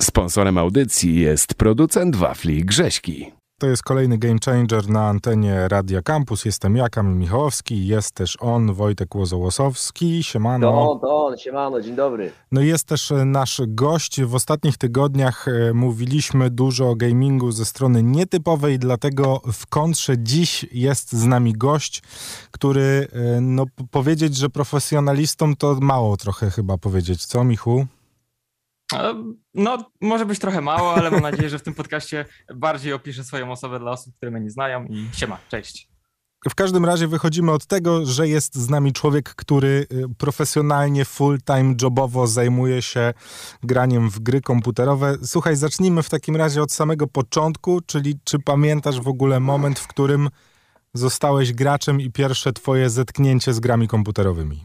Sponsorem audycji jest producent wafli Grześki. To jest kolejny Game Changer na antenie Radia Campus. Jestem ja, Kamil Michałowski, jest też on, Wojtek Łozołosowski. Siemano. To on, to on, siemano, dzień dobry. No i jest też e, nasz gość. W ostatnich tygodniach e, mówiliśmy dużo o gamingu ze strony nietypowej, dlatego w kontrze dziś jest z nami gość, który, e, no powiedzieć, że profesjonalistą to mało trochę chyba powiedzieć. Co, Michu? No, może być trochę mało, ale mam nadzieję, że w tym podcaście bardziej opiszę swoją osobę dla osób, które mnie nie znają i siema, cześć. W każdym razie wychodzimy od tego, że jest z nami człowiek, który y, profesjonalnie, full-time, jobowo zajmuje się graniem w gry komputerowe. Słuchaj, zacznijmy w takim razie od samego początku, czyli czy pamiętasz w ogóle moment, w którym zostałeś graczem i pierwsze twoje zetknięcie z grami komputerowymi?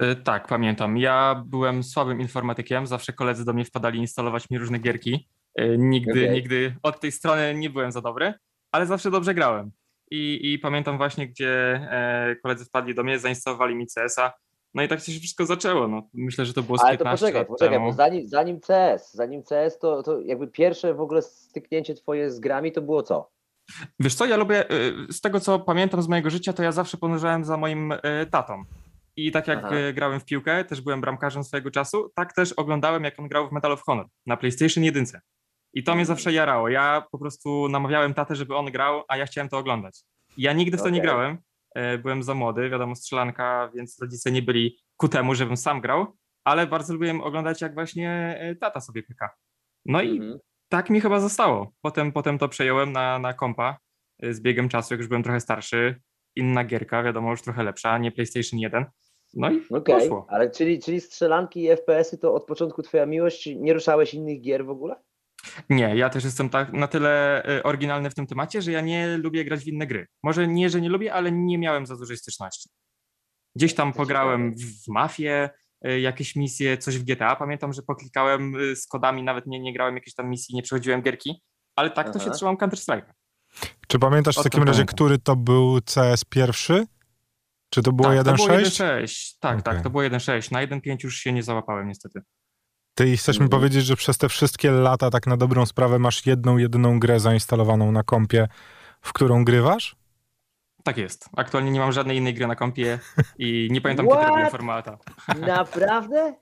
Y, tak, pamiętam. Ja byłem słabym informatykiem, zawsze koledzy do mnie wpadali instalować mi różne gierki. Y, nigdy, okay. nigdy od tej strony nie byłem za dobry, ale zawsze dobrze grałem. I, i pamiętam właśnie, gdzie e, koledzy wpadli do mnie, zainstalowali mi CS-a. No i tak się wszystko zaczęło. No, myślę, że to było z Ale to poczekaj, poczekaj, bo zanim, zanim CS, zanim CS, to, to jakby pierwsze w ogóle styknięcie twoje z grami to było co? Wiesz co, ja lubię, z tego co pamiętam z mojego życia, to ja zawsze podążałem za moim tatą. I tak jak Aha. E, grałem w piłkę, też byłem bramkarzem swojego czasu, tak też oglądałem, jak on grał w Medal of Honor na PlayStation 1. I to mnie zawsze jarało. Ja po prostu namawiałem tatę, żeby on grał, a ja chciałem to oglądać. Ja nigdy w to okay. nie grałem. E, byłem za młody, wiadomo, strzelanka, więc rodzice nie byli ku temu, żebym sam grał, ale bardzo lubiłem oglądać, jak właśnie e, tata sobie pyka. No i mhm. tak mi chyba zostało. Potem, potem to przejąłem na, na kompa z biegiem czasu, jak już byłem trochę starszy. Inna gierka, wiadomo, już trochę lepsza, nie PlayStation 1 no i okay, poszło. Ale czyli, czyli strzelanki i FPS-y to od początku twoja miłość, nie ruszałeś innych gier w ogóle? Nie, ja też jestem tak na tyle y, oryginalny w tym temacie, że ja nie lubię grać w inne gry. Może nie, że nie lubię, ale nie miałem za dużej styczności. Gdzieś tam pograłem w Mafię, y, jakieś misje, coś w GTA. Pamiętam, że poklikałem y, z kodami, nawet nie, nie grałem jakiejś tam misji, nie przechodziłem gierki, ale tak Aha. to się trzymam Counter-Strike. Czy pamiętasz w takim razie, który to był CS pierwszy? Czy to było tak, 1.6? To było 1.6, tak, okay. tak, to było 1.6. Na 1.5 już się nie załapałem niestety. Ty chcesz mi mhm. powiedzieć, że przez te wszystkie lata, tak na dobrą sprawę, masz jedną, jedyną grę zainstalowaną na kompie, w którą grywasz? Tak jest. Aktualnie nie mam żadnej innej gry na kompie i nie pamiętam, kiedy robiłem formata. Naprawdę?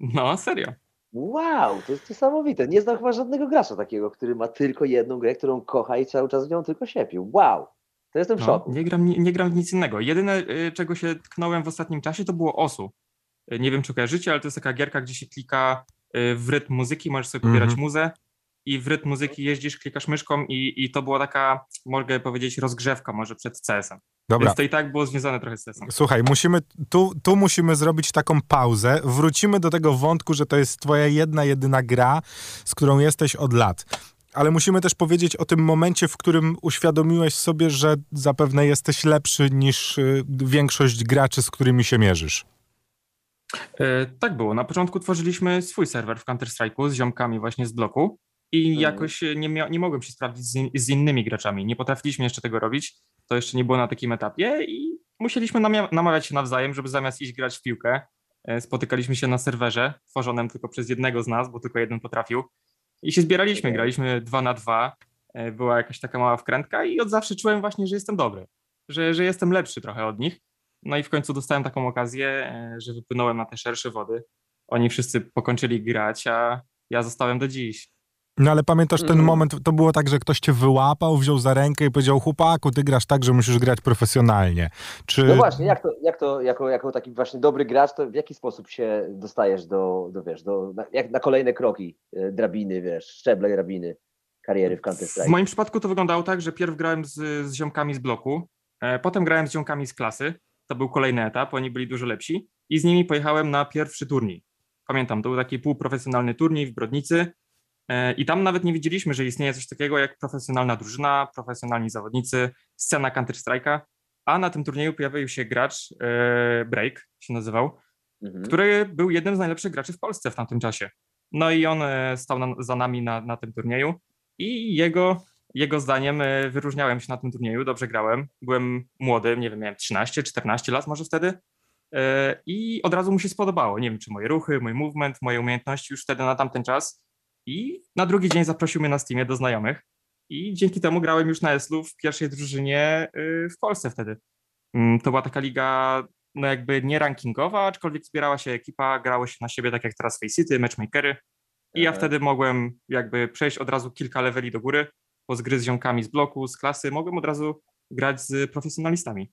No, serio. Wow, to jest niesamowite. Nie znam chyba żadnego gracza takiego, który ma tylko jedną grę, którą kocha i cały czas w nią tylko siepił. Wow. To jestem w no, szoku. Nie gram, nie, nie gram w nic innego. Jedyne, y, czego się tknąłem w ostatnim czasie, to było OSU. Y, nie wiem, czy kojarzycie, ale to jest taka gierka, gdzie się klika y, w rytm muzyki, możesz sobie pobierać mm -hmm. muzę i w rytm muzyki jeździsz, klikasz myszką i, i to była taka, mogę powiedzieć, rozgrzewka może przed CS-em. Dobra. Więc to i tak było związane trochę z CS-em. Słuchaj, musimy, tu, tu musimy zrobić taką pauzę. Wrócimy do tego wątku, że to jest twoja jedna, jedyna gra, z którą jesteś od lat ale musimy też powiedzieć o tym momencie, w którym uświadomiłeś sobie, że zapewne jesteś lepszy niż y, większość graczy, z którymi się mierzysz. E, tak było. Na początku tworzyliśmy swój serwer w Counter-Strike'u z ziomkami właśnie z bloku i mhm. jakoś nie, mia- nie mogłem się sprawdzić z, in- z, innymi graczami. Nie potrafiliśmy jeszcze tego robić. To jeszcze nie było na takim etapie i musieliśmy namia- namawiać się nawzajem, żeby zamiast iść grać w piłkę, e, spotykaliśmy się na serwerze tworzonym tylko przez jednego z nas, bo tylko jeden potrafił i się zbieraliśmy, graliśmy dwa na dwa. E, była jakaś taka mała wkrętka i od zawsze czułem właśnie, że jestem dobry, że, że jestem lepszy trochę od nich. No i w końcu dostałem taką okazję, e, że wypłynąłem na te szersze wody. Oni wszyscy pokończyli grać, a ja zostałem do dziś. No ale pamiętasz ten mm. moment, to było tak, że ktoś cię wyłapał, wziął za rękę i powiedział, chłopaku, ty grasz tak, że musisz grać profesjonalnie. Czy... No właśnie, jak to, jak to jako, jako taki właśnie dobry gracz, to w jaki sposób się dostajesz do, do wiesz, do, na, jak na kolejne kroki, e, drabiny, wiesz, szczeble drabiny kariery w counter -Strike? W moim przypadku to wyglądało tak, że pierw grałem z, z ziomkami z bloku, e, potem grałem z ziomkami z klasy, to był kolejny etap, oni byli dużo lepsi i z nimi pojechałem na pierwszy turniej. Pamiętam, to był taki półprofesjonalny turniej w Brodnicy, I tam nawet nie widzieliśmy, że istnieje coś takiego jak profesjonalna drużyna, profesjonalni zawodnicy, scena Counter-Strike'a, a na tym turnieju pojawił się gracz, e, Break się nazywał, mhm. który był jednym z najlepszych graczy w Polsce w tamtym czasie. No i on e, stał na, za nami na, na tym turnieju i jego, jego zdaniem wyróżniałem się na tym turnieju, dobrze grałem, byłem młody, nie wiem, miałem 13-14 lat może wtedy i od razu mu się spodobało, nie wiem, czy moje ruchy, mój movement, moje umiejętności już wtedy na tamten czas I na drugi dzień zaprosił mnie na Steamie do znajomych. I dzięki temu grałem już na Eslu w pierwszej drużynie y, w Polsce wtedy. Mm, to była taka liga, no jakby nie rankingowa, aczkolwiek zbierała się ekipa, grało się na siebie tak jak teraz Face City, matchmakery. I ja Aha. wtedy mogłem jakby przejść od razu kilka leveli do góry, bo z gry z ziomkami z bloku, z klasy, mogłem od razu grać z profesjonalistami.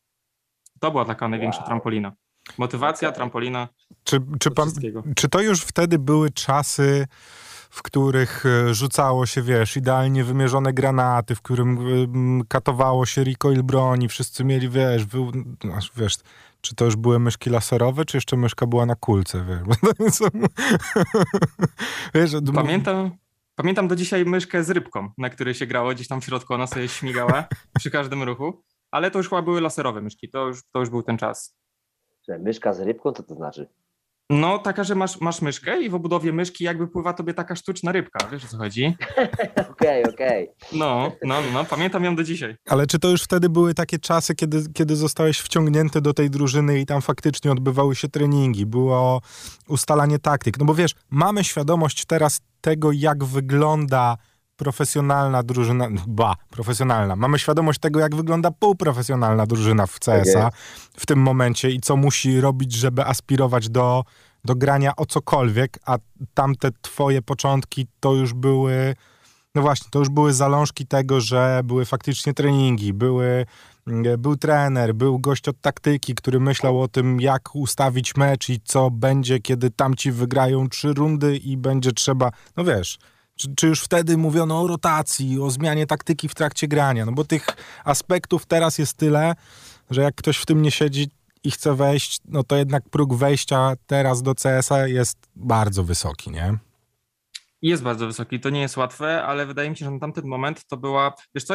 To była taka największa Wow. trampolina. Motywacja, trampolina, Czy, czy, pan, czy to już wtedy były czasy, w których e, rzucało się, wiesz, idealnie wymierzone granaty, w którym em, katowało się recoil broni, wszyscy mieli, wiesz, wy, wiesz, czy to już były myszki laserowe, czy jeszcze myszka była na kulce, wiesz? Wiesz, Pamiętam, pamiętam do dzisiaj myszkę z rybką, na której się grało, gdzieś tam w środku ona sobie śmigała przy każdym ruchu, ale to już chyba były laserowe myszki, to już, to już był ten czas. Że myszka z rybką, co to znaczy? No, taka, że masz, masz myszkę i w obudowie myszki jakby pływa tobie taka sztuczna rybka, wiesz o co chodzi? Okej, okej. No, no, no, pamiętam ją do dzisiaj. Ale czy to już wtedy były takie czasy, kiedy, kiedy zostałeś wciągnięty do tej drużyny i tam faktycznie odbywały się treningi, było ustalanie taktyk? No bo wiesz, mamy świadomość teraz tego, jak wygląda profesjonalna drużyna, ba, profesjonalna. Mamy świadomość tego, jak wygląda półprofesjonalna drużyna w CSA w tym momencie i co musi robić, żeby aspirować do, do grania o cokolwiek, a tamte twoje początki to już były no właśnie, to już były zalążki tego, że były faktycznie treningi, były, mm, był trener, był gość od taktyki, który myślał o tym, jak ustawić mecz i co będzie, kiedy tamci wygrają trzy rundy i będzie trzeba, no wiesz, czy, czy już wtedy mówiono o rotacji, o zmianie taktyki w trakcie grania, no bo tych aspektów teraz jest tyle, że jak ktoś w tym nie siedzi i chce wejść, no to jednak próg wejścia teraz do CS-a jest bardzo wysoki, nie? Jest bardzo wysoki, to nie jest łatwe, ale wydaje mi się, że na tamten moment to była, wiesz co,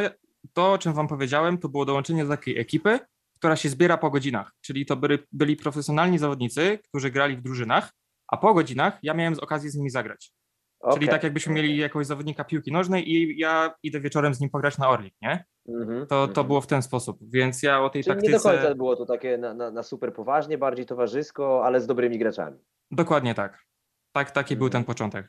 to o czym wam powiedziałem, to było dołączenie do takiej ekipy, która się zbiera po godzinach, czyli to byli, byli profesjonalni zawodnicy, którzy grali w drużynach, a po godzinach ja miałem z okazji z nimi zagrać. Czyli Okej. tak jakbyśmy mieli jakiegoś zawodnika piłki nożnej i ja idę wieczorem z nim pograć na Orlik, nie? Mhm, To, to mhm. było w ten sposób, więc ja o tej Czyli nie taktyce... do końca było to takie na, na, na super poważnie, bardziej towarzysko, ale z dobrymi graczami. Dokładnie tak. Tak, taki był Mhm. ten początek.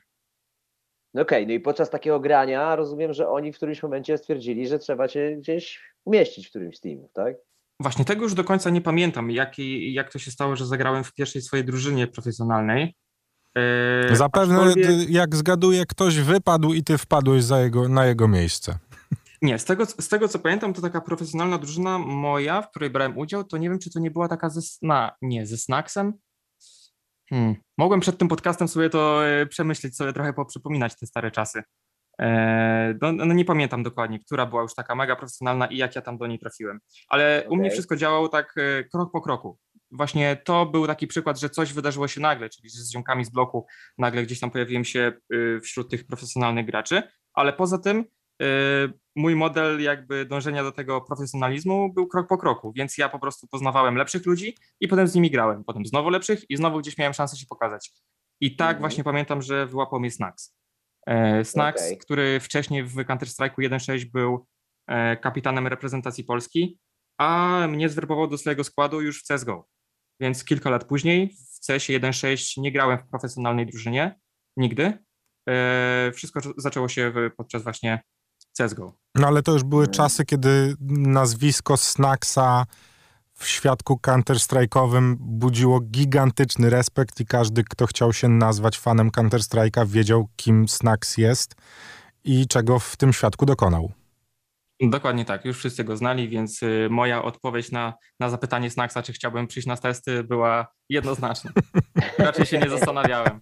No okej, no i podczas takiego grania rozumiem, że oni w którymś momencie stwierdzili, że trzeba cię gdzieś umieścić w którymś z teamów, tak? Właśnie tego już do końca nie pamiętam, jak, jak to się stało, że zagrałem w pierwszej swojej drużynie profesjonalnej. Eee, Zapewne, aczkolwiek- jak zgaduję, ktoś wypadł i ty wpadłeś za jego, na jego miejsce. Nie, z tego, z tego co pamiętam, to taka profesjonalna drużyna moja, w której brałem udział, to nie wiem, czy to nie była taka ze sna, nie, ze Snacksem. Hmm. Mogłem przed tym podcastem sobie to e, przemyśleć, sobie trochę poprzypominać te stare czasy. E, no, no nie pamiętam dokładnie, która była już taka mega profesjonalna i jak ja tam do niej trafiłem. Ale u mnie wszystko działało tak e, krok po kroku. Właśnie to był taki przykład, że coś wydarzyło się nagle, czyli że z ziomkami z bloku nagle gdzieś tam pojawiłem się y, wśród tych profesjonalnych graczy, ale poza tym y, mój model jakby dążenia do tego profesjonalizmu był krok po kroku, więc ja po prostu poznawałem lepszych ludzi i potem z nimi grałem, potem znowu lepszych i znowu gdzieś miałem szansę się pokazać. I tak Mhm. właśnie pamiętam, że wyłapał mnie Snax. E, Snax, Okej. który wcześniej w Counter-Strike'u 1.6 był e, kapitanem reprezentacji Polski, a mnie zwerbował do swojego składu już w CSGO. Więc kilka lat później w CS-ie 1.6 nie grałem w profesjonalnej drużynie, nigdy. E, Wszystko zaczęło się podczas właśnie CSGO. No ale to już były Mm. czasy, kiedy nazwisko Snacksa w świadku counter-strike'owym budziło gigantyczny respekt i każdy, kto chciał się nazwać fanem Counter-Strike'a wiedział, kim Snacks jest i czego w tym świadku dokonał. Dokładnie tak, już wszyscy go znali, więc y, moja odpowiedź na, na zapytanie Snacksa, czy chciałbym przyjść na testy, była jednoznaczna. Raczej się nie zastanawiałem.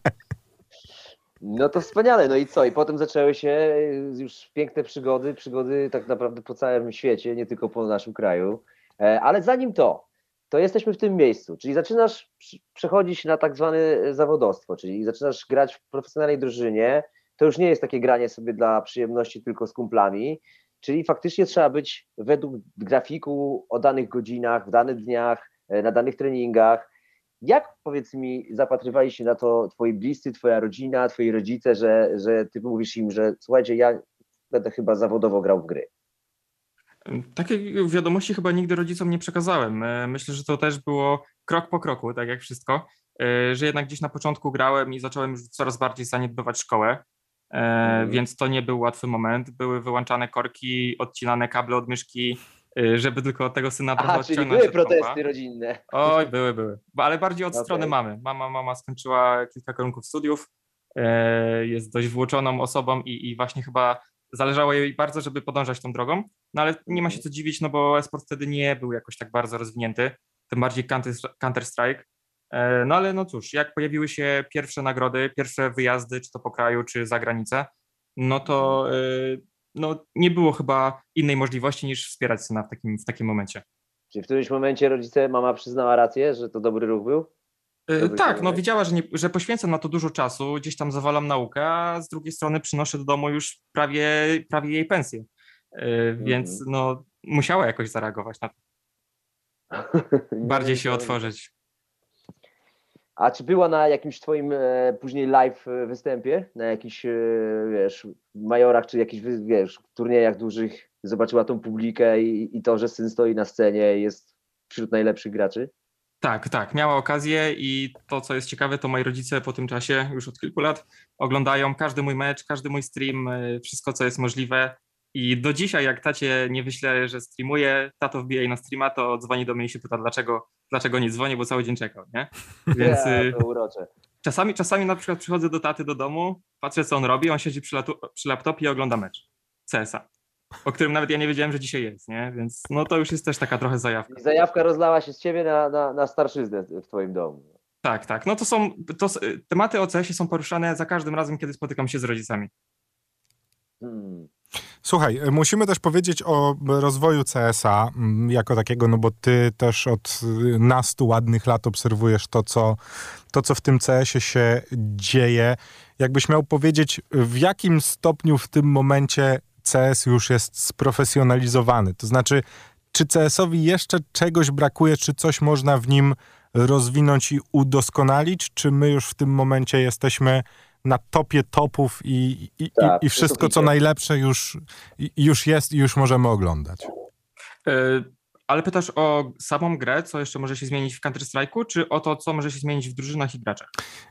No to wspaniale, no i co? I potem zaczęły się y, już piękne przygody, przygody tak naprawdę po całym świecie, nie tylko po naszym kraju. E, Ale zanim to, to jesteśmy w tym miejscu, czyli zaczynasz przechodzić na tak zwane zawodowstwo, czyli zaczynasz grać w profesjonalnej drużynie. To już nie jest takie granie sobie dla przyjemności tylko z kumplami, czyli faktycznie trzeba być według grafiku o danych godzinach, w danych dniach, e, na danych treningach. Jak powiedz mi, zapatrywali się na to twoi bliscy, twoja rodzina, twoi rodzice, że, że ty mówisz im, że słuchajcie, ja będę chyba zawodowo grał w gry. Takiej wiadomości chyba nigdy rodzicom nie przekazałem. E, Myślę, że to też było krok po kroku, tak jak wszystko, e, że jednak gdzieś na początku grałem i zacząłem już coraz bardziej zaniedbywać szkołę. Mhm. więc to nie był łatwy moment. Były wyłączane korki, odcinane kable od myszki, y, żeby tylko tego syna trochę Aha, czyli były protesty rodzinne. Oj, były, były. Ale bardziej od okay. strony mamy. Mama, mama skończyła kilka kierunków studiów, e, jest dość włóczoną osobą i, i właśnie chyba zależało jej bardzo, żeby podążać tą drogą. No ale nie ma się mhm. co dziwić, no bo esport wtedy nie był jakoś tak bardzo rozwinięty, tym bardziej Counter-Strike. E, no ale no cóż, jak pojawiły się pierwsze nagrody, pierwsze wyjazdy, czy to po kraju, czy za granicę, no to e, no, nie było chyba innej możliwości niż wspierać syna w takim, w takim momencie. Czy w którymś momencie rodzice, mama przyznała rację, że to dobry ruch był? E, dobry tak, no widziała, że, nie, że poświęcam na to dużo czasu, gdzieś tam zawalam naukę, a z drugiej strony przynoszę do domu już prawie, prawie jej pensję. Więc mhm. no musiała jakoś zareagować na to. Bardziej się otworzyć. A czy była na jakimś twoim e, później live e, występie, na jakichś, e, wiesz, majorach, czy jakichś, wiesz, turniejach dużych, zobaczyła tą publikę i, i to, że syn stoi na scenie i jest wśród najlepszych graczy? Tak, tak, miała okazję i to, co jest ciekawe, to moi rodzice po tym czasie, już od kilku lat, oglądają każdy mój mecz, każdy mój stream, wszystko, co jest możliwe. I do dzisiaj, jak tacie nie wyślę, że streamuje, tato wbija jej na streama, to dzwoni do mnie i się pyta, dlaczego, dlaczego nie dzwoni, bo cały dzień czekał, nie? Więc yeah, to urocze. Czasami, czasami na przykład przychodzę do taty do domu, patrzę co on robi, on siedzi przy, przy laptopie i ogląda mecz CSA, o którym nawet ja nie wiedziałem, że dzisiaj jest, nie? Więc no to już jest też taka trochę zajawka. I zajawka rozlała się z ciebie na, na, na starszyznę w twoim domu. Tak, tak. No to są, to, tematy o CS-ie są poruszane za każdym razem, kiedy spotykam się z rodzicami. Hmm. Słuchaj, musimy też powiedzieć o rozwoju CSA mm, jako takiego, no bo ty też od nastu ładnych lat obserwujesz to, co, to, co w tym CS-ie się dzieje. Jakbyś miał powiedzieć, w jakim stopniu w tym momencie CS już jest sprofesjonalizowany? To znaczy, czy CS-owi jeszcze czegoś brakuje, czy coś można w nim rozwinąć i udoskonalić, czy my już w tym momencie jesteśmy na topie topów i, i, tak, i, i wszystko, co najlepsze już, już jest i już możemy oglądać. E, ale pytasz o samą grę, co jeszcze może się zmienić w Counter-Strike'u, czy o to, co może się zmienić w drużynach i graczach?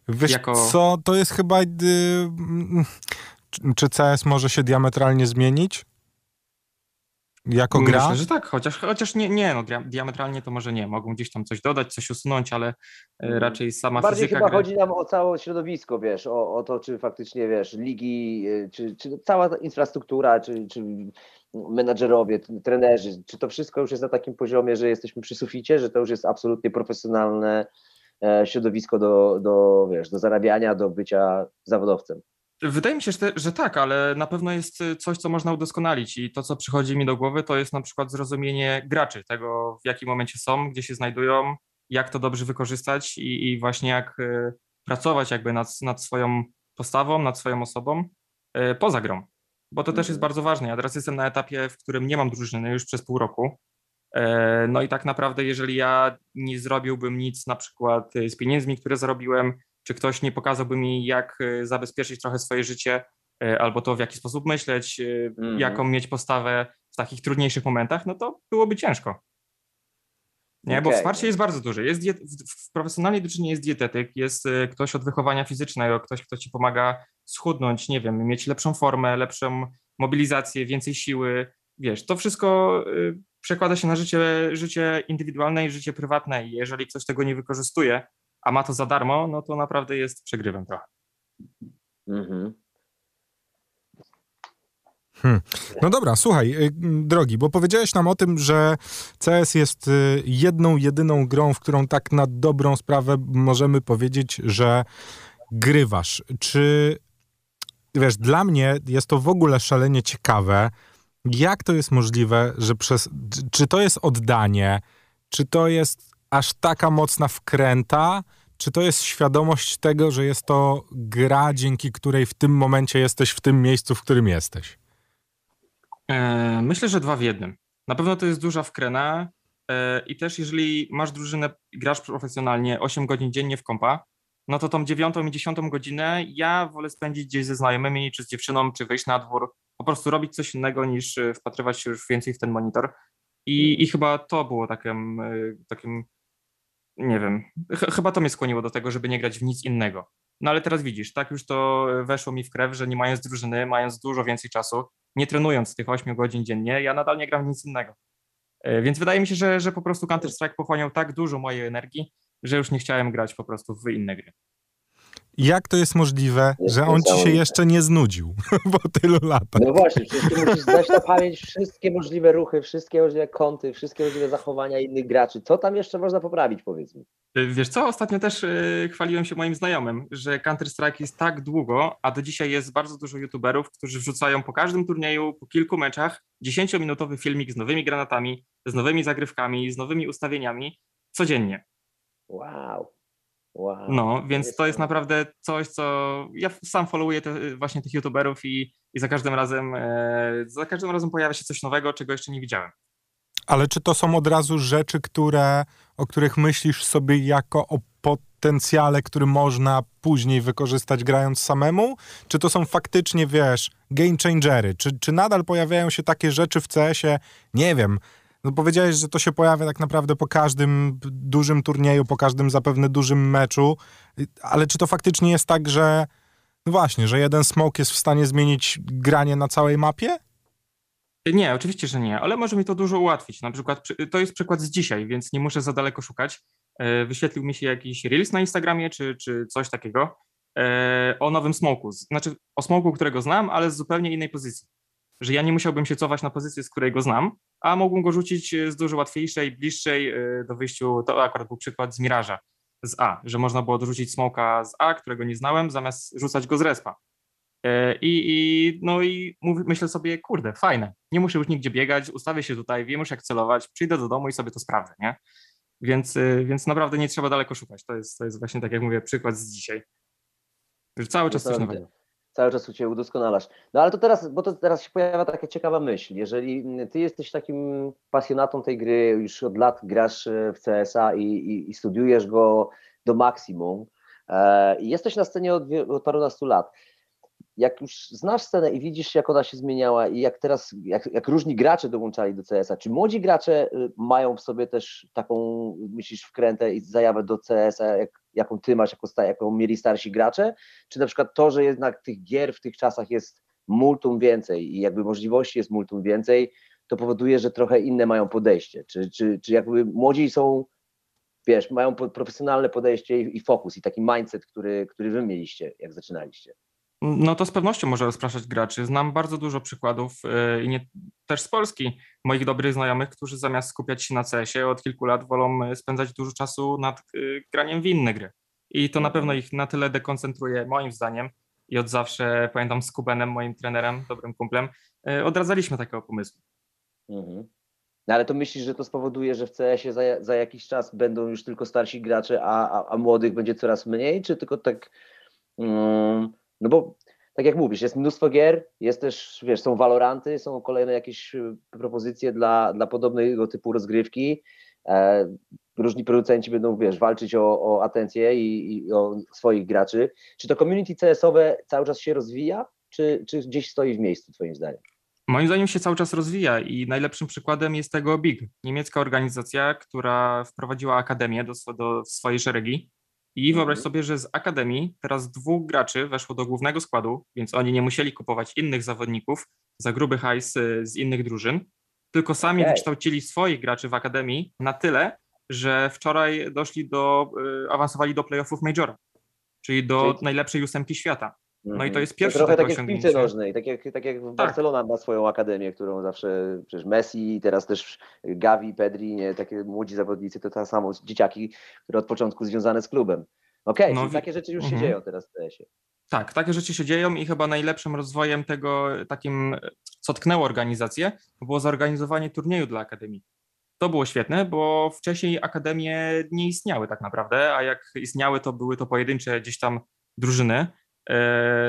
Wiesz jako... co, to jest chyba... Y, czy CS może się diametralnie zmienić? jako gra? Myślę, że tak, chociaż, chociaż nie, nie no, diametralnie to może nie. Mogą gdzieś tam coś dodać, coś usunąć, ale. Raczej sama Bardziej fizyka... chyba gry... chodzi nam o całe środowisko, wiesz, o, o to, czy faktycznie, wiesz, ligi, e, czy, czy cała infrastruktura, czy, czy menadżerowie, trenerzy, czy to wszystko już jest na takim poziomie, że jesteśmy przy suficie, że to już jest absolutnie profesjonalne e, środowisko do, do, wiesz, do zarabiania, do bycia zawodowcem. Wydaje mi się, że, że, tak, ale na pewno jest coś, co można udoskonalić i to, co przychodzi mi do głowy, to jest na przykład zrozumienie graczy, tego w jakim momencie są, gdzie się znajdują, jak to dobrze wykorzystać i, i właśnie jak y, pracować jakby nad, nad swoją postawą, nad swoją osobą y, poza grą, bo to też jest mhm. bardzo ważne. Ja teraz jestem na etapie, w którym nie mam drużyny już przez pół roku, e, no i tak naprawdę, jeżeli ja nie zrobiłbym nic na przykład z pieniędzmi, które zarobiłem, czy ktoś nie pokazałby mi, jak zabezpieczyć trochę swoje życie, albo to, w jaki sposób myśleć, mm. jaką mieć postawę w takich trudniejszych momentach, no to byłoby ciężko. Nie, okay. bo wsparcie jest bardzo duże. Jest diet, w profesjonalnej drużynie jest dietetyk, jest ktoś od wychowania fizycznego, ktoś, kto ci pomaga schudnąć, nie wiem, mieć lepszą formę, lepszą mobilizację, więcej siły. Wiesz, to wszystko przekłada się na życie, życie indywidualne i życie prywatne i jeżeli ktoś tego nie wykorzystuje, a ma to za darmo, no to naprawdę jest przegrywem trochę. Mhm. Hmm. No dobra, słuchaj, y, drogi, bo powiedziałeś nam o tym, że CS jest y, jedną, jedyną grą, w którą tak na dobrą sprawę możemy powiedzieć, że grywasz. Czy wiesz, dla mnie jest to w ogóle szalenie ciekawe, jak to jest możliwe, że przez. Czy to jest oddanie, czy to jest aż taka mocna wkręta, czy to jest świadomość tego, że jest to gra, dzięki której w tym momencie jesteś w tym miejscu, w którym jesteś? E, myślę, że dwa w jednym. Na pewno to jest duża wkrena e, i też jeżeli masz drużynę, grasz profesjonalnie 8 godzin dziennie w kompa, no to tą dziewiątą i dziesiątą godzinę ja wolę spędzić gdzieś ze znajomymi, czy z dziewczyną, czy wyjść na dwór, po prostu robić coś innego niż e, wpatrywać się już więcej w ten monitor. I, i chyba to było takim, takim nie wiem, ch chyba to mnie skłoniło do tego, żeby nie grać w nic innego. No ale teraz widzisz, tak już to weszło mi w krew, że nie mając drużyny, mając dużo więcej czasu, nie trenując tych 8 godzin dziennie, ja nadal nie gram nic innego. E, więc wydaje mi się, że, że po prostu Counter-Strike pochłaniał tak dużo mojej energii, że już nie chciałem grać po prostu w inne gry. Jak to jest możliwe, jest że on ci się jeszcze nie znudził po tylu latach? No właśnie, przecież ty musisz zdać na pamięć wszystkie możliwe ruchy, wszystkie możliwe kąty, wszystkie możliwe zachowania innych graczy. Co tam jeszcze można poprawić, powiedz mi? Y, wiesz co, ostatnio też y, chwaliłem się moim znajomym, że Counter-Strike jest tak długo, a do dzisiaj jest bardzo dużo youtuberów, którzy wrzucają po każdym turnieju, po kilku meczach 10-minutowy filmik z nowymi granatami, z nowymi zagrywkami, z nowymi ustawieniami codziennie. Wow. Wow. No, więc to jest naprawdę coś, co ja sam followuję te, właśnie tych youtuberów i, i za każdym razem e, za każdym razem pojawia się coś nowego, czego jeszcze nie widziałem. Ale czy to są od razu rzeczy, które, o których myślisz sobie jako o potencjale, który można później wykorzystać grając samemu? Czy to są faktycznie, wiesz, game changery? Czy, czy nadal pojawiają się takie rzeczy w CS-ie, nie wiem, no powiedziałeś, że to się pojawia tak naprawdę po każdym dużym turnieju, po każdym zapewne dużym meczu, ale czy to faktycznie jest tak, że no właśnie, że jeden smoke jest w stanie zmienić granie na całej mapie? Nie, oczywiście, że nie, ale może mi to dużo ułatwić. Na przykład to jest przykład z dzisiaj, więc nie muszę za daleko szukać. E, wyświetlił mi się jakiś reels na Instagramie czy, czy coś takiego e, o nowym smoku. Znaczy o smoku, którego znam, ale z zupełnie innej pozycji że ja nie musiałbym się cofać na pozycję, z której go znam, a mógłbym go rzucić z dużo łatwiejszej, bliższej y, do wyjściu. To akurat był przykład z Miraża z A, że można było dorzucić smoka z A, którego nie znałem, zamiast rzucać go z respa. E, I, i, no i mówię, myślę sobie, kurde, fajne, nie muszę już nigdzie biegać, ustawię się tutaj, wiem już jak celować, przyjdę do domu i sobie to sprawdzę, nie? Więc, więc naprawdę nie trzeba daleko szukać. To jest, to jest właśnie, tak jak mówię, przykład z dzisiaj. Że cały czas coś nowego cały czas u Ciebie udoskonalasz. No ale to teraz, bo to teraz się pojawia taka ciekawa myśl. Jeżeli Ty jesteś takim pasjonatą tej gry, już od lat grasz e, w CSA i, i, i studiujesz go do maksimum, e, jesteś na scenie od, od parunastu lat, jak już znasz scenę i widzisz, jak ona się zmieniała i jak teraz, jak, jak różni gracze dołączali do CS-a, czy młodzi gracze y, mają w sobie też taką, myślisz, wkrętę i zajawę do CS-a, jak, jaką ty masz, jako, jaką mieli starsi gracze? Czy na przykład to, że jednak tych gier w tych czasach jest multum więcej i jakby możliwości jest multum więcej, to powoduje, że trochę inne mają podejście? Czy, czy, czy jakby młodzi są, wiesz, mają profesjonalne podejście i, i fokus i taki mindset, który, który wy mieliście, jak zaczynaliście? No to z pewnością może rozpraszać graczy. Znam bardzo dużo przykładów e, i nie, też z Polski moich dobrych znajomych, którzy zamiast skupiać się na CS-ie od kilku lat wolą e, spędzać dużo czasu nad e, graniem w inne gry. I to na pewno ich na tyle dekoncentruje, moim zdaniem. I od zawsze, pamiętam z Kubenem, moim trenerem, dobrym kumplem, odradzaliśmy takiego pomysłu. Mhm. No ale to myślisz, że to spowoduje, że w CS-ie za, za jakiś czas będą już tylko starsi gracze, a, a, a młodych będzie coraz mniej, czy tylko tak... Um no bo tak jak mówisz, jest mnóstwo gier, jest też, wiesz, są Valoranty, są kolejne jakieś y, propozycje dla, dla podobnego typu rozgrywki. E, różni producenci będą, wiesz, walczyć o, o atencję i, i, o swoich graczy. Czy to community CS-owe cały czas się rozwija, czy, czy gdzieś stoi w miejscu, twoim zdaniem? Moim zdaniem się cały czas rozwija i najlepszym przykładem jest tego BIG, niemiecka organizacja, która wprowadziła akademię do, do swojej szeregi i wyobraź mhm. sobie, że z Akademii teraz dwóch graczy weszło do głównego składu, więc oni nie musieli kupować innych zawodników za gruby hajs y, z innych drużyn, tylko sami okay. wykształcili swoich graczy w Akademii na tyle, że wczoraj doszli do, y, awansowali do playoffów Majora, czyli do czyli... najlepszej ósemki świata. No i to mhm. jest pierwsze to trochę tak jak w piłce nożnej, tak jak, tak jak tak. Barcelona ma swoją akademię, którą zawsze, przecież Messi, teraz też Gavi, Pedri, nie, takie młodzi zawodnicy, to tak samo dzieciaki, które od początku związane z klubem. Okej, okay, no, takie rzeczy już się dzieją teraz w TS-ie. Tak, takie rzeczy się dzieją i chyba najlepszym rozwojem tego, takim, co tknęło organizację, było zorganizowanie turnieju dla Akademii. To było świetne, bo wcześniej akademie nie istniały tak naprawdę, a jak istniały, to były to pojedyncze gdzieś tam drużyny,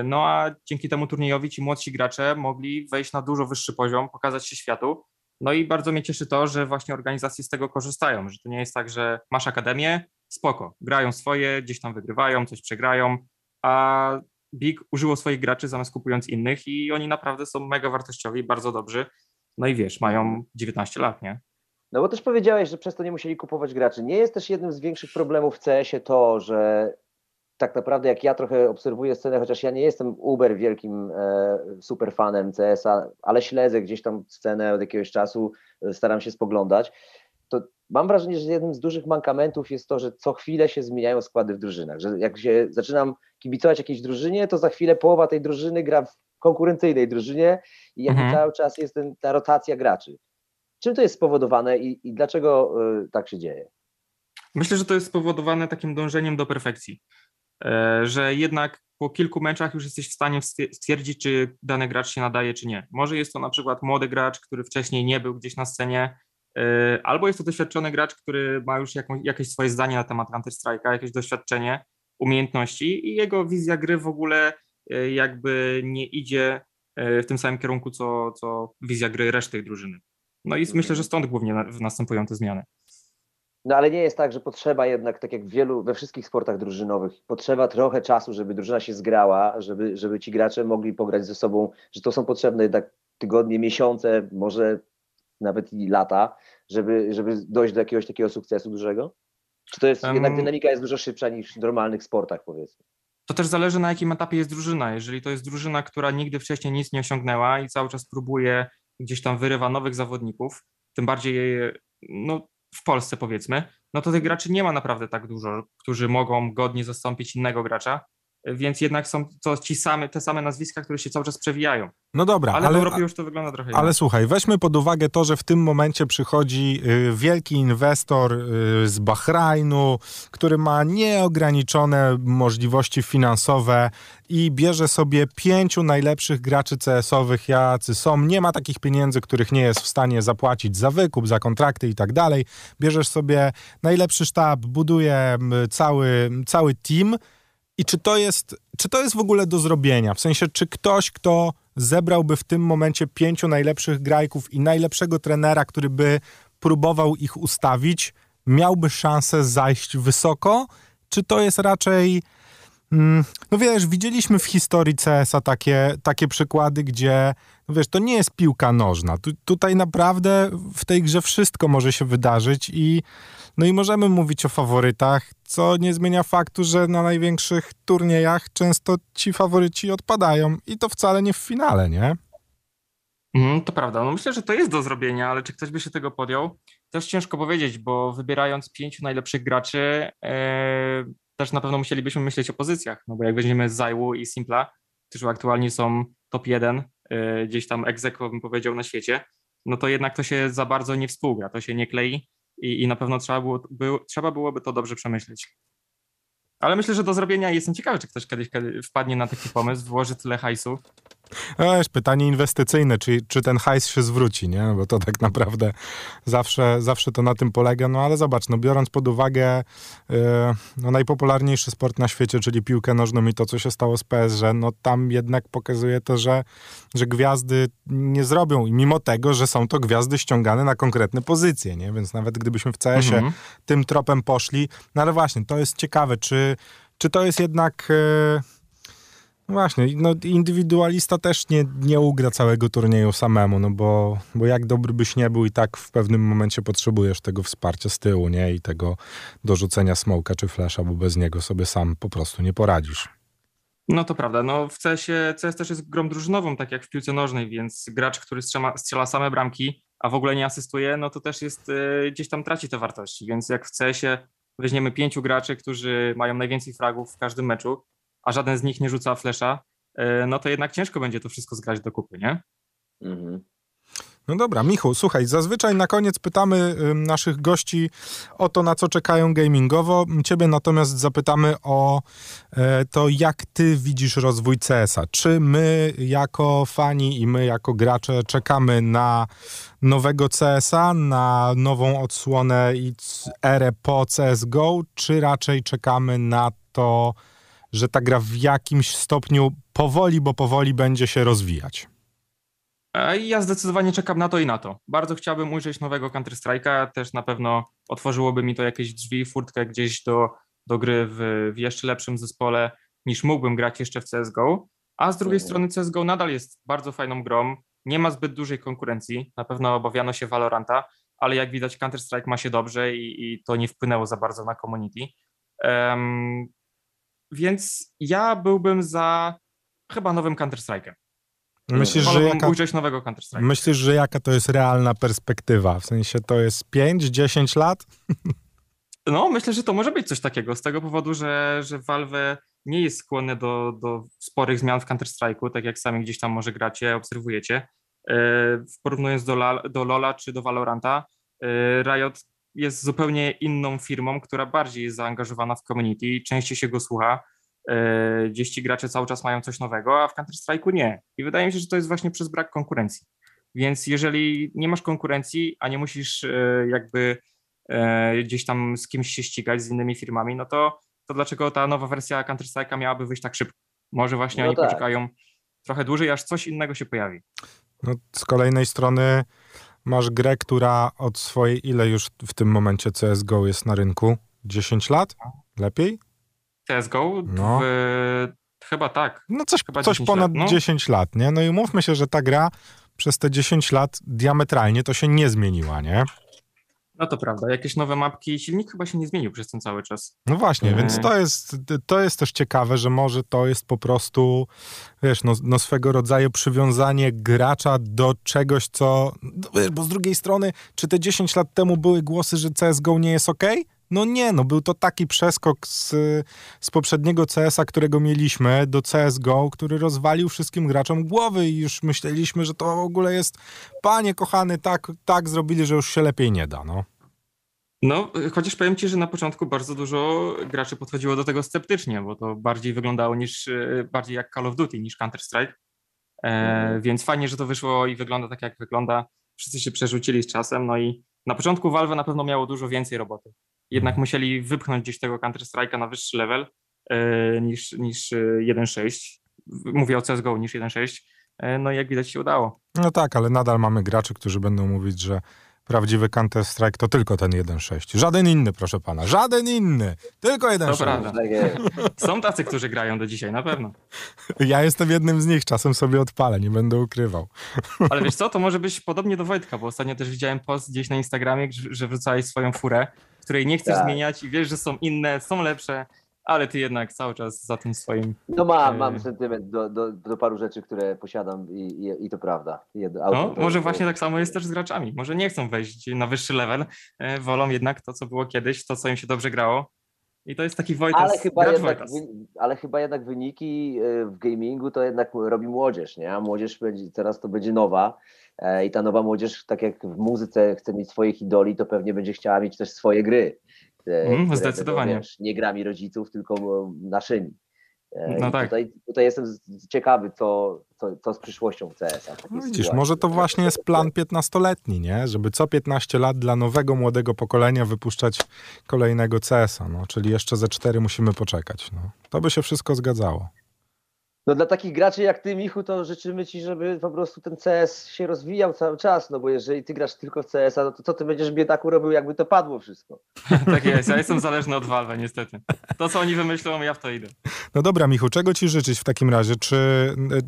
no a dzięki temu turniejowi ci młodsi gracze mogli wejść na dużo wyższy poziom, pokazać się światu. No i bardzo mnie cieszy to, że właśnie organizacje z tego korzystają, że to nie jest tak, że masz akademię, spoko, grają swoje, gdzieś tam wygrywają, coś przegrają, a Big użyło swoich graczy zamiast kupując innych i oni naprawdę są mega wartościowi, bardzo dobrzy. No i wiesz, mają 19 lat, nie? No bo też powiedziałeś, że przez to nie musieli kupować graczy. Nie jest też jednym z większych problemów w CS-ie to, że tak naprawdę jak ja trochę obserwuję scenę, chociaż ja nie jestem uber wielkim e, superfanem CS-a, ale śledzę gdzieś tam scenę od jakiegoś czasu, e, staram się spoglądać, to mam wrażenie, że jednym z dużych mankamentów jest to, że co chwilę się zmieniają składy w drużynach, że jak się zaczynam kibicować jakiejś drużynie, to za chwilę połowa tej drużyny gra w konkurencyjnej drużynie i jakby mhm. cały czas jest ten, ta rotacja graczy. Czym to jest spowodowane i, i dlaczego y, tak się dzieje? Myślę, że to jest spowodowane takim dążeniem do perfekcji, że jednak po kilku meczach już jesteś w stanie stwierdzić, czy dany gracz się nadaje, czy nie. Może jest to na przykład młody gracz, który wcześniej nie był gdzieś na scenie, e, albo jest to doświadczony gracz, który ma już jakąś, jakieś swoje zdanie na temat Counter-Strike'a, jakieś doświadczenie, umiejętności i jego wizja gry w ogóle e, jakby nie idzie w tym samym kierunku, co, co wizja gry reszty drużyny. No i myślę, że stąd głównie następują te zmiany. No ale nie jest tak, że potrzeba jednak, tak jak w wielu, we wszystkich sportach drużynowych, potrzeba trochę czasu, żeby drużyna się zgrała, żeby, żeby ci gracze mogli pograć ze sobą, że to są potrzebne jednak tygodnie, miesiące, może nawet i lata, żeby, żeby dojść do jakiegoś takiego sukcesu dużego? Czy to jest, um, jednak dynamika jest dużo szybsza niż w normalnych sportach, powiedzmy? To też zależy na jakim etapie jest drużyna. Jeżeli to jest drużyna, która nigdy wcześniej nic nie osiągnęła i cały czas próbuje gdzieś tam wyrywa nowych zawodników, tym bardziej no, w Polsce powiedzmy, no to tych graczy nie ma naprawdę tak dużo, którzy mogą godnie zastąpić innego gracza, więc jednak są to ci same, te same nazwiska, które się cały czas przewijają. No dobra, ale, ale w Europie już to wygląda trochę inaczej. Ale słuchaj, weźmy pod uwagę to, że w tym momencie przychodzi y, wielki inwestor y, z Bahrajnu, który ma nieograniczone możliwości finansowe i bierze sobie pięciu najlepszych graczy CS-owych, jacy są. Nie ma takich pieniędzy, których nie jest w stanie zapłacić za wykup, za kontrakty i tak dalej. Bierzesz sobie najlepszy sztab, buduje cały, cały team i czy to jest, czy to jest w ogóle do zrobienia? W sensie, czy ktoś, kto zebrałby w tym momencie pięciu najlepszych grajków i najlepszego trenera, który by próbował ich ustawić, miałby szansę zajść wysoko? Czy to jest raczej. Mm, no wiesz, widzieliśmy w historii CS-a takie, takie przykłady, gdzie, no wiesz, to nie jest piłka nożna. Tu, tutaj naprawdę w tej grze wszystko może się wydarzyć i no i możemy mówić o faworytach, co nie zmienia faktu, że na największych turniejach często ci faworyci odpadają i to wcale nie w finale, nie? Mm, to prawda. No myślę, że to jest do zrobienia, ale czy ktoś by się tego podjął? Też ciężko powiedzieć, bo wybierając pięciu najlepszych graczy, e, też na pewno musielibyśmy myśleć o pozycjach, no bo jak weźmiemy Zajwu i Simpla, którzy aktualnie są top 1, e, gdzieś tam egzekwo bym powiedział na świecie, no to jednak to się za bardzo nie współgra, to się nie klei i, i na pewno trzeba, było, by, trzeba byłoby to dobrze przemyśleć. Ale myślę, że do zrobienia jestem ciekawy, czy ktoś kiedyś wpadnie na taki pomysł, włoży tyle hajsu no pytanie inwestycyjne, czy, czy ten hajs się zwróci, nie? Bo to tak naprawdę zawsze, zawsze to na tym polega. No ale zobacz, no biorąc pod uwagę yy, no, najpopularniejszy sport na świecie, czyli piłkę nożną i to, co się stało z PSG, no tam jednak pokazuje to, że, że gwiazdy nie zrobią i mimo tego, że są to gwiazdy ściągane na konkretne pozycje, nie? Więc nawet gdybyśmy w CS-ie mhm. tym tropem poszli, no ale właśnie, to jest ciekawe, czy, czy to jest jednak... Yy, właśnie, no indywidualista też nie, nie ugra całego turnieju samemu, no bo, bo jak dobry byś nie był i tak w pewnym momencie potrzebujesz tego wsparcia z tyłu, nie? I tego dorzucenia smoka czy flesza, bo bez niego sobie sam po prostu nie poradzisz. No to prawda, no w CS-ie, CS też jest grą drużynową, tak jak w piłce nożnej, więc gracz, który strzela, strzela same bramki, a w ogóle nie asystuje, no to też jest, y, gdzieś tam traci te wartości, więc jak w CS-ie weźmiemy pięciu graczy, którzy mają najwięcej fragów w każdym meczu, a żaden z nich nie rzuca flesza, e, no to jednak ciężko będzie to wszystko zgrać do kupy, nie? Mhm. No dobra, Michu, słuchaj, zazwyczaj na koniec pytamy naszych gości o to, na co czekają gamingowo. Ciebie natomiast zapytamy o e, to, jak ty widzisz rozwój CS-a. Czy my jako fani i my jako gracze czekamy na nowego CS-a, na nową odsłonę i erę po CSGO, czy raczej czekamy na to, że ta gra w jakimś stopniu powoli, bo powoli będzie się rozwijać. Ja zdecydowanie czekam na to i na to. Bardzo chciałbym ujrzeć nowego Counter-Strike'a, też na pewno otworzyłoby mi to jakieś drzwi, furtkę gdzieś do, do gry w, w jeszcze lepszym zespole niż mógłbym grać jeszcze w CSGO. A z drugiej mhm. strony CSGO nadal jest bardzo fajną grą, nie ma zbyt dużej konkurencji, na pewno obawiano się Valoranta, ale jak widać Counter-Strike ma się dobrze i, i to nie wpłynęło za bardzo na community. Um, więc ja byłbym za chyba nowym Counter-Strike'em. Myślisz, że jaka, nowego Counter-Strike'a. myślisz, że jaka to jest realna perspektywa? W sensie to jest 5-10 lat? No, myślę, że to może być coś takiego, z tego powodu, że, że Valve nie jest skłonne do, do sporych zmian w Counter-Strike'u, tak jak sami gdzieś tam może gracie, obserwujecie. E, Porównując do, do LoL'a czy do Valoranta, e, Riot jest zupełnie inną firmą, która bardziej jest zaangażowana w community, częściej się go słucha. E, Gdzieś ci gracze cały czas mają coś nowego, a w Counter-Strike'u nie. I wydaje mi się, że to jest właśnie przez brak konkurencji. Więc jeżeli nie masz konkurencji, a nie musisz e, jakby e, gdzieś tam z kimś się ścigać, z innymi firmami, no to, to dlaczego ta nowa wersja Counter-Strike'a miałaby wyjść tak szybko? Może właśnie No oni tak. poczekają trochę dłużej, aż coś innego się pojawi. No, z kolejnej strony masz grę, która od swojej, ile już w tym momencie CSGO jest na rynku? 10 lat? Lepiej? CSGO? No. W, chyba tak. No coś, Chyba coś 10 ponad lat, no. 10 lat, nie? No i umówmy się, że ta gra przez te 10 lat diametralnie to się nie zmieniła, nie? No to prawda. Jakieś nowe mapki, silnik chyba się nie zmienił przez ten cały czas. No właśnie, Mhm. więc to jest, to jest też ciekawe, że może to jest po prostu, wiesz, no, no swego rodzaju przywiązanie gracza do czegoś, co, no wiesz, bo z drugiej strony, czy te 10 lat temu były głosy, że CSGO nie jest ok? No nie, no był to taki przeskok z, z poprzedniego CS-a, którego mieliśmy, do CSGO, który rozwalił wszystkim graczom głowy i już myśleliśmy, że to w ogóle jest, panie kochany, tak, tak zrobili, że już się lepiej nie da, no. No, chociaż powiem ci, że na początku bardzo dużo graczy podchodziło do tego sceptycznie, bo to bardziej wyglądało niż, e, bardziej jak Call of Duty niż Counter-Strike. E, więc fajnie, że to wyszło i wygląda tak, jak wygląda. Wszyscy się przerzucili z czasem, no i na początku Valve na pewno miało dużo więcej roboty. Jednak musieli wypchnąć gdzieś tego Counter-Strike'a na wyższy level e, niż, niż e, 1.6. Mówię o CSGO niż 1.6. E, no i jak widać się udało. No tak, ale nadal mamy graczy, którzy będą mówić, że prawdziwy Counter-Strike to tylko ten 1.6. Żaden inny, proszę pana. Żaden inny. Tylko 1.6. prawda. Tak jest. Są tacy, którzy grają do dzisiaj, na pewno. Ja jestem jednym z nich, czasem sobie odpalę, nie będę ukrywał. Ale wiesz co, to może być podobnie do Wojtka, bo ostatnio też widziałem post gdzieś na Instagramie, że- że wrzucałeś swoją furę, której nie chcesz Tak. zmieniać i wiesz, że są inne, są lepsze, ale ty jednak cały czas za tym swoim. No mam, mam sentyment do, do, do paru rzeczy, które posiadam i, i, i to prawda. Jedno, No, to- może to- właśnie tak samo jest też z graczami. Może nie chcą wejść na wyższy level, e, wolą jednak to, co było kiedyś, to, co im się dobrze grało. I to jest taki Wojtas, Ale chyba, gracz jednak, Wojtas. ale chyba jednak wyniki y, w gamingu to jednak robi młodzież, nie? A młodzież będzie, teraz to będzie nowa e, i ta nowa młodzież, tak jak w muzyce chce mieć swoich idoli, to pewnie będzie chciała mieć też swoje gry. e, Mm, zdecydowanie. Będą, wiesz, nie grami rodziców, tylko e, naszymi. E, No tak. Tutaj, tutaj jestem ciekawy, co, co, co z przyszłością CS-a. No widzisz, sytuacji. może to właśnie jest plan 15-letni, nie? Żeby co 15 lat dla nowego, młodego pokolenia wypuszczać kolejnego CS-a, no. Czyli jeszcze ze 4 musimy poczekać, no. To by się wszystko zgadzało. No dla takich graczy jak ty, Michu, to życzymy ci, żeby po prostu ten CS się rozwijał cały czas, no bo jeżeli ty grasz tylko w CS-a, no to co ty będziesz biedaku robił, jakby to padło wszystko? tak jest, ja jestem zależny od Valve, niestety. To, co oni wymyślą, ja w to idę. No dobra, Michu, czego ci życzyć w takim razie? Czy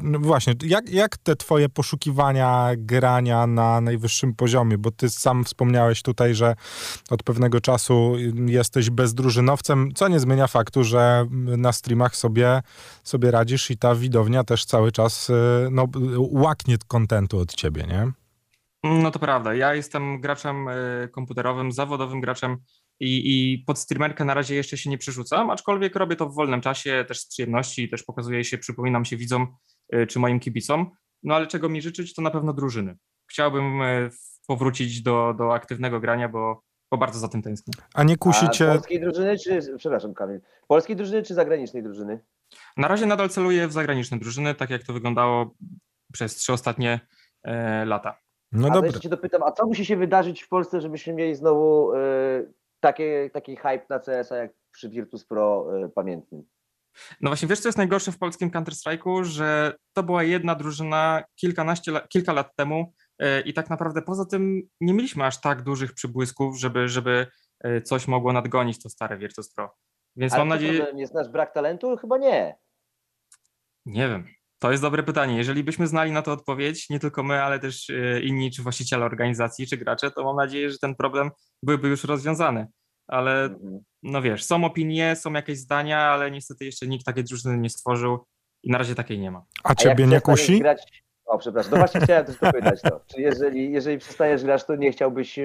no właśnie, jak, jak te twoje poszukiwania grania na najwyższym poziomie? Bo ty sam wspomniałeś tutaj, że od pewnego czasu jesteś bezdrużynowcem, co nie zmienia faktu, że na streamach sobie, sobie radzisz i ta widownia też cały czas y, no, łaknie kontentu od ciebie, nie? No to prawda. Ja jestem graczem e, komputerowym, zawodowym graczem i, i pod streamerkę na razie jeszcze się nie przerzucam, aczkolwiek robię to w wolnym czasie, też z przyjemności, też pokazuję się, przypominam się widzom e, czy moim kibicom. No ale czego mi życzyć, to na pewno drużyny. Chciałbym powrócić do, do aktywnego grania, bo, bo bardzo za tym tęsknię. A nie A kusicie... polskiej drużyny, czy, przepraszam Kamil, polskiej drużyny czy zagranicznej drużyny? Na razie nadal celuję w zagraniczne drużyny, tak jak to wyglądało przez trzy ostatnie e, lata. No a dobra. jeszcze cię dopytam, a co musi się wydarzyć w Polsce, żebyśmy mieli znowu y, takie, taki hype na CS-a jak przy Virtus Pro y, pamiętnym? No właśnie, wiesz co jest najgorsze w polskim Counter-Strike'u, że to była jedna drużyna kilkanaście, kilka lat temu i tak naprawdę poza tym nie mieliśmy aż tak dużych przybłysków, żeby, żeby e, coś mogło nadgonić to stare Virtus Pro. Więc Ale mam nadzieję, problem jest nasz brak talentu? Chyba nie. nie wiem, to jest dobre pytanie. Jeżeli byśmy znali na to odpowiedź, nie tylko my, ale też e, inni, czy właściciele organizacji, czy gracze, to mam nadzieję, że ten problem byłby już rozwiązany. Ale Mhm. no wiesz, są opinie, są jakieś zdania, ale niestety jeszcze nikt takiej drużyny nie stworzył i na razie takiej nie ma. A A ciebie nie kusi? Grać... O, przepraszam. No właśnie chciałem też dopytać to. Czy jeżeli, jeżeli przestajesz grać, to nie chciałbyś e,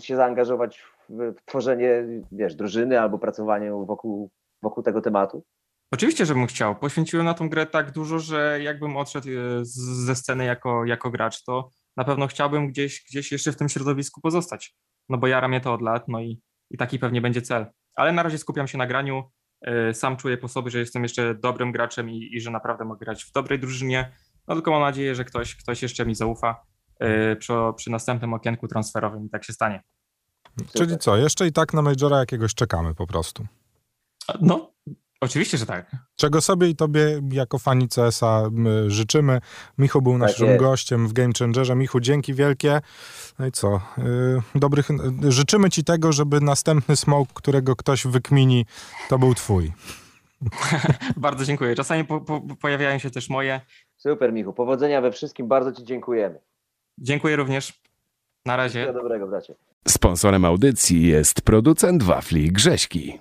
się zaangażować w, tworzenie, wiesz, drużyny albo pracowanie wokół, wokół tego tematu? Oczywiście, że bym chciał. Poświęciłem na tą grę tak dużo, że jakbym odszedł e, ze sceny jako, jako gracz, to na pewno chciałbym gdzieś, gdzieś jeszcze w tym środowisku pozostać. No bo jara mnie to od lat, no i, i taki pewnie będzie cel. Ale na razie skupiam się na graniu. E, Sam czuję po sobie, że jestem jeszcze dobrym graczem i, i że naprawdę mogę grać w dobrej drużynie. No tylko mam nadzieję, że ktoś, ktoś jeszcze mi zaufa e, przy, przy następnym okienku transferowym i tak się stanie. Czyli co, jeszcze i tak na Majora jakiegoś czekamy po prostu. No, oczywiście, że tak. Czego sobie i tobie jako fani CS-a życzymy. Michu był naszym jest. gościem w Game Changerze. Michu, dzięki wielkie. No i co? y, dobrych, y, życzymy ci tego, żeby następny smoke, którego ktoś wykmini, to był twój. Bardzo dziękuję. Czasami po, po, pojawiają się też moje. Super, Michu. Powodzenia we wszystkim. Bardzo Ci dziękujemy. Dziękuję również. Na razie. Wszystkiego dobrego, bracie. Sponsorem audycji jest producent wafli Grześki.